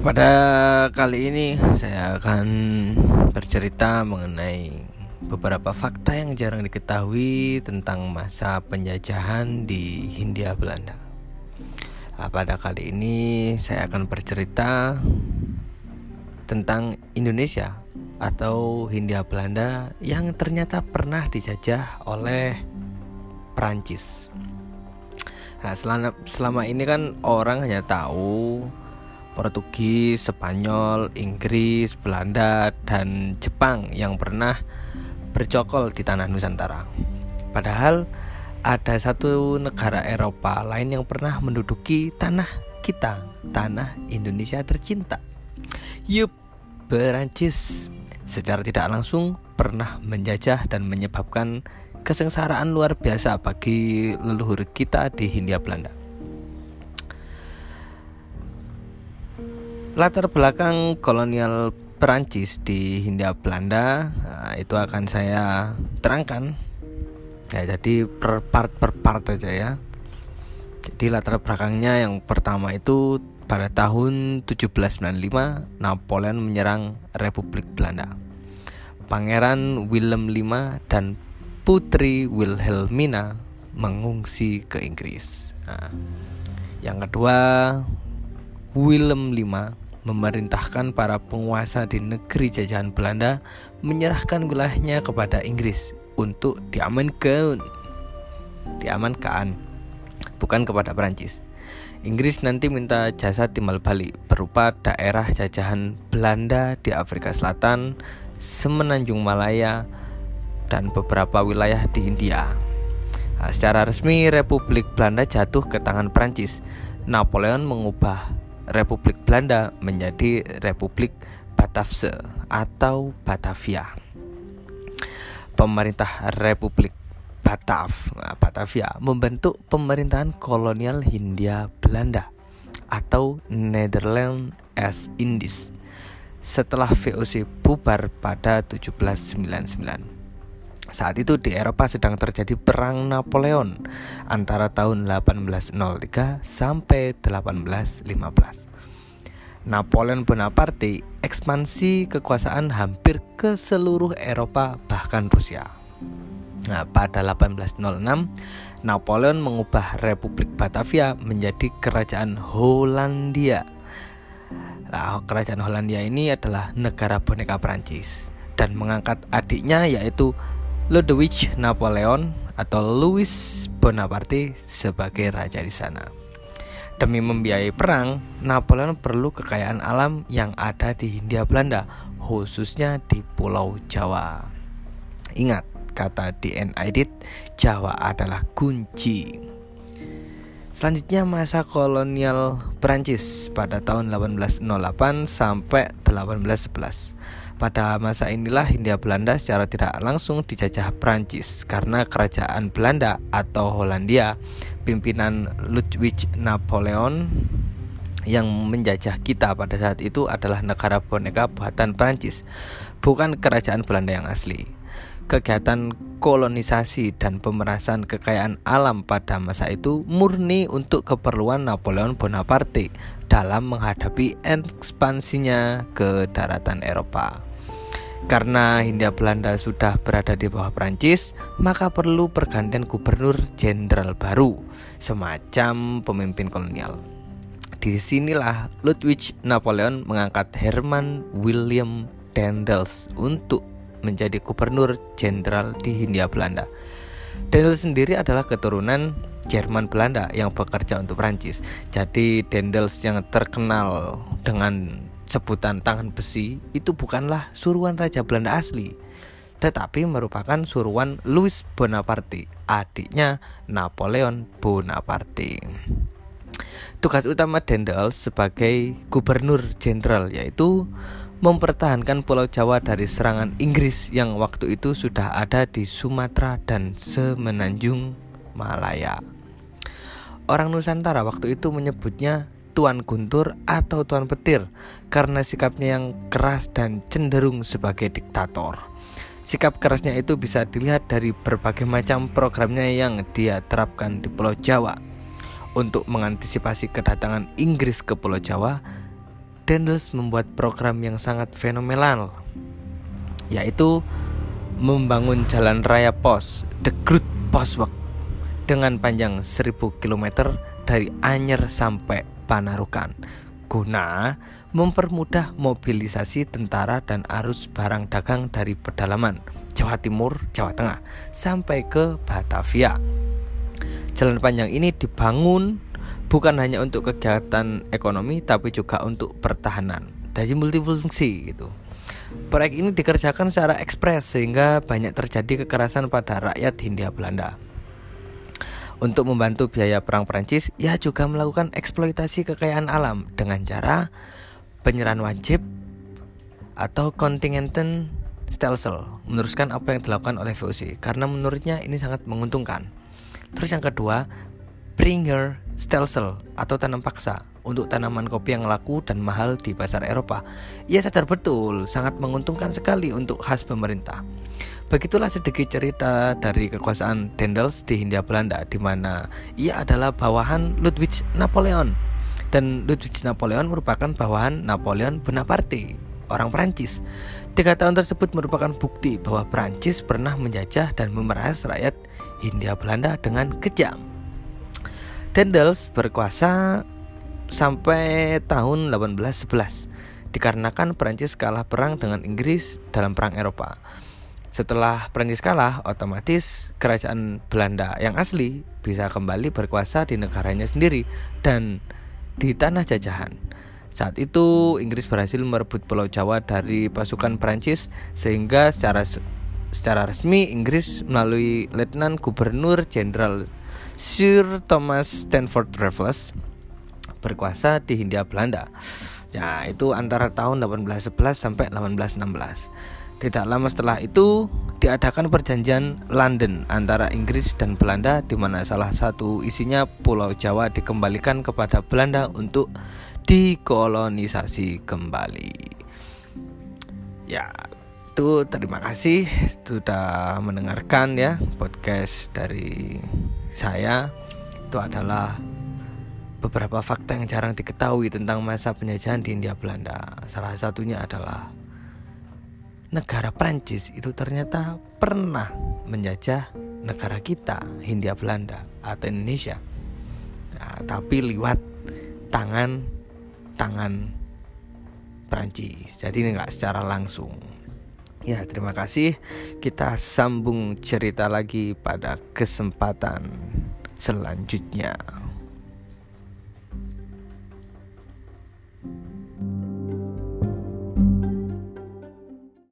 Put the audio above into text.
Pada kali ini saya akan bercerita mengenai beberapa fakta yang jarang diketahui tentang masa penjajahan di Hindia Belanda. Nah, pada kali ini saya akan bercerita tentang Indonesia atau Hindia Belanda yang ternyata pernah dijajah oleh Prancis. Nah, selama, selama ini kan orang hanya tahu Portugis, Spanyol, Inggris, Belanda, dan Jepang yang pernah bercokol di tanah Nusantara. Padahal ada satu negara Eropa lain yang pernah menduduki tanah kita, tanah Indonesia tercinta. Yup, Perancis secara tidak langsung pernah menjajah dan menyebabkan kesengsaraan luar biasa bagi leluhur kita di Hindia Belanda. Latar belakang kolonial Perancis di Hindia Belanda nah, itu akan saya terangkan. Ya, jadi per part per part aja ya. Jadi latar belakangnya yang pertama itu pada tahun 1795 Napoleon menyerang Republik Belanda. Pangeran Willem V dan Putri Wilhelmina mengungsi ke Inggris. Nah, yang kedua Willem V memerintahkan para penguasa di negeri jajahan Belanda menyerahkan wilayahnya kepada Inggris untuk diamankan. Diamankan, bukan kepada Perancis. Inggris nanti minta jasa timbal balik berupa daerah jajahan Belanda di Afrika Selatan, Semenanjung Malaya, dan beberapa wilayah di India. Nah, secara resmi Republik Belanda jatuh ke tangan Perancis. Napoleon mengubah Republik Belanda menjadi Republik Batavse atau Batavia. Pemerintah Republik Batav, nah, Batavia membentuk pemerintahan kolonial Hindia Belanda atau Netherlands as Indies setelah VOC bubar pada 1799. Saat itu di Eropa sedang terjadi perang Napoleon antara tahun 1803 sampai 1815. Napoleon Bonaparte ekspansi kekuasaan hampir ke seluruh Eropa bahkan Rusia. Nah, pada 1806 Napoleon mengubah Republik Batavia menjadi kerajaan Hollandia. Nah, kerajaan Hollandia ini adalah negara boneka Prancis dan mengangkat adiknya yaitu Ludwig Napoleon atau Louis Bonaparte sebagai raja di sana. Demi membiayai perang, Napoleon perlu kekayaan alam yang ada di Hindia Belanda, khususnya di Pulau Jawa. Ingat, kata DN Aidit, Jawa adalah kunci. Selanjutnya masa kolonial Prancis pada tahun 1808 sampai 1811. Pada masa inilah Hindia Belanda secara tidak langsung dijajah Prancis karena kerajaan Belanda atau Hollandia pimpinan Ludwig Napoleon yang menjajah kita pada saat itu adalah negara boneka buatan Prancis, bukan kerajaan Belanda yang asli. Kegiatan kolonisasi dan pemerasan kekayaan alam pada masa itu murni untuk keperluan Napoleon Bonaparte dalam menghadapi ekspansinya ke daratan Eropa. Karena Hindia Belanda sudah berada di bawah Prancis, maka perlu pergantian gubernur jenderal baru, semacam pemimpin kolonial. Di sinilah Ludwig Napoleon mengangkat Herman William Dendels untuk menjadi gubernur jenderal di Hindia Belanda. Dendels sendiri adalah keturunan Jerman Belanda yang bekerja untuk Prancis. Jadi Dendels yang terkenal dengan sebutan tangan besi itu bukanlah suruhan Raja Belanda asli, tetapi merupakan suruhan Louis Bonaparte, adiknya Napoleon Bonaparte. Tugas utama Dendel sebagai gubernur jenderal yaitu mempertahankan Pulau Jawa dari serangan Inggris yang waktu itu sudah ada di Sumatera dan Semenanjung Malaya. Orang Nusantara waktu itu menyebutnya Tuan Guntur atau Tuan Petir karena sikapnya yang keras dan cenderung sebagai diktator. Sikap kerasnya itu bisa dilihat dari berbagai macam programnya yang dia terapkan di Pulau Jawa. Untuk mengantisipasi kedatangan Inggris ke Pulau Jawa, Dendels membuat program yang sangat fenomenal yaitu membangun jalan raya pos The Great Postwalk dengan panjang 1000 km dari Anyer sampai Panarukan guna mempermudah mobilisasi tentara dan arus barang dagang dari pedalaman Jawa Timur, Jawa Tengah sampai ke Batavia. Jalan panjang ini dibangun bukan hanya untuk kegiatan ekonomi tapi juga untuk pertahanan. Jadi multifungsi gitu. Proyek ini dikerjakan secara ekspres sehingga banyak terjadi kekerasan pada rakyat Hindia Belanda. Untuk membantu biaya perang Prancis, ia juga melakukan eksploitasi kekayaan alam dengan cara penyerahan wajib atau kontingenten Stelsel meneruskan apa yang dilakukan oleh VOC karena menurutnya ini sangat menguntungkan. Terus yang kedua, Bringer Stelsel atau tanam paksa untuk tanaman kopi yang laku dan mahal di pasar Eropa. Ia sadar betul sangat menguntungkan sekali untuk khas pemerintah. Begitulah sedikit cerita dari kekuasaan Dendels di Hindia Belanda di mana ia adalah bawahan Ludwig Napoleon dan Ludwig Napoleon merupakan bawahan Napoleon Bonaparte, orang Prancis. Tiga tahun tersebut merupakan bukti bahwa Prancis pernah menjajah dan memeras rakyat Hindia Belanda dengan kejam. Dendels berkuasa sampai tahun 1811 dikarenakan Prancis kalah perang dengan Inggris dalam perang Eropa. Setelah Prancis kalah, otomatis kerajaan Belanda yang asli bisa kembali berkuasa di negaranya sendiri dan di tanah jajahan. Saat itu Inggris berhasil merebut Pulau Jawa dari pasukan Prancis sehingga secara secara resmi Inggris melalui Letnan Gubernur Jenderal Sir Thomas Stanford Raffles berkuasa di Hindia Belanda. Ya, itu antara tahun 1811 sampai 1816. Tidak lama setelah itu diadakan perjanjian London antara Inggris dan Belanda di mana salah satu isinya Pulau Jawa dikembalikan kepada Belanda untuk dikolonisasi kembali. Ya, itu terima kasih sudah mendengarkan ya podcast dari saya. Itu adalah beberapa fakta yang jarang diketahui tentang masa penjajahan di India Belanda. Salah satunya adalah negara Prancis itu ternyata pernah menjajah negara kita, Hindia Belanda atau Indonesia. Nah, tapi lewat tangan tangan Prancis. Jadi ini nggak secara langsung. Ya, terima kasih. Kita sambung cerita lagi pada kesempatan selanjutnya.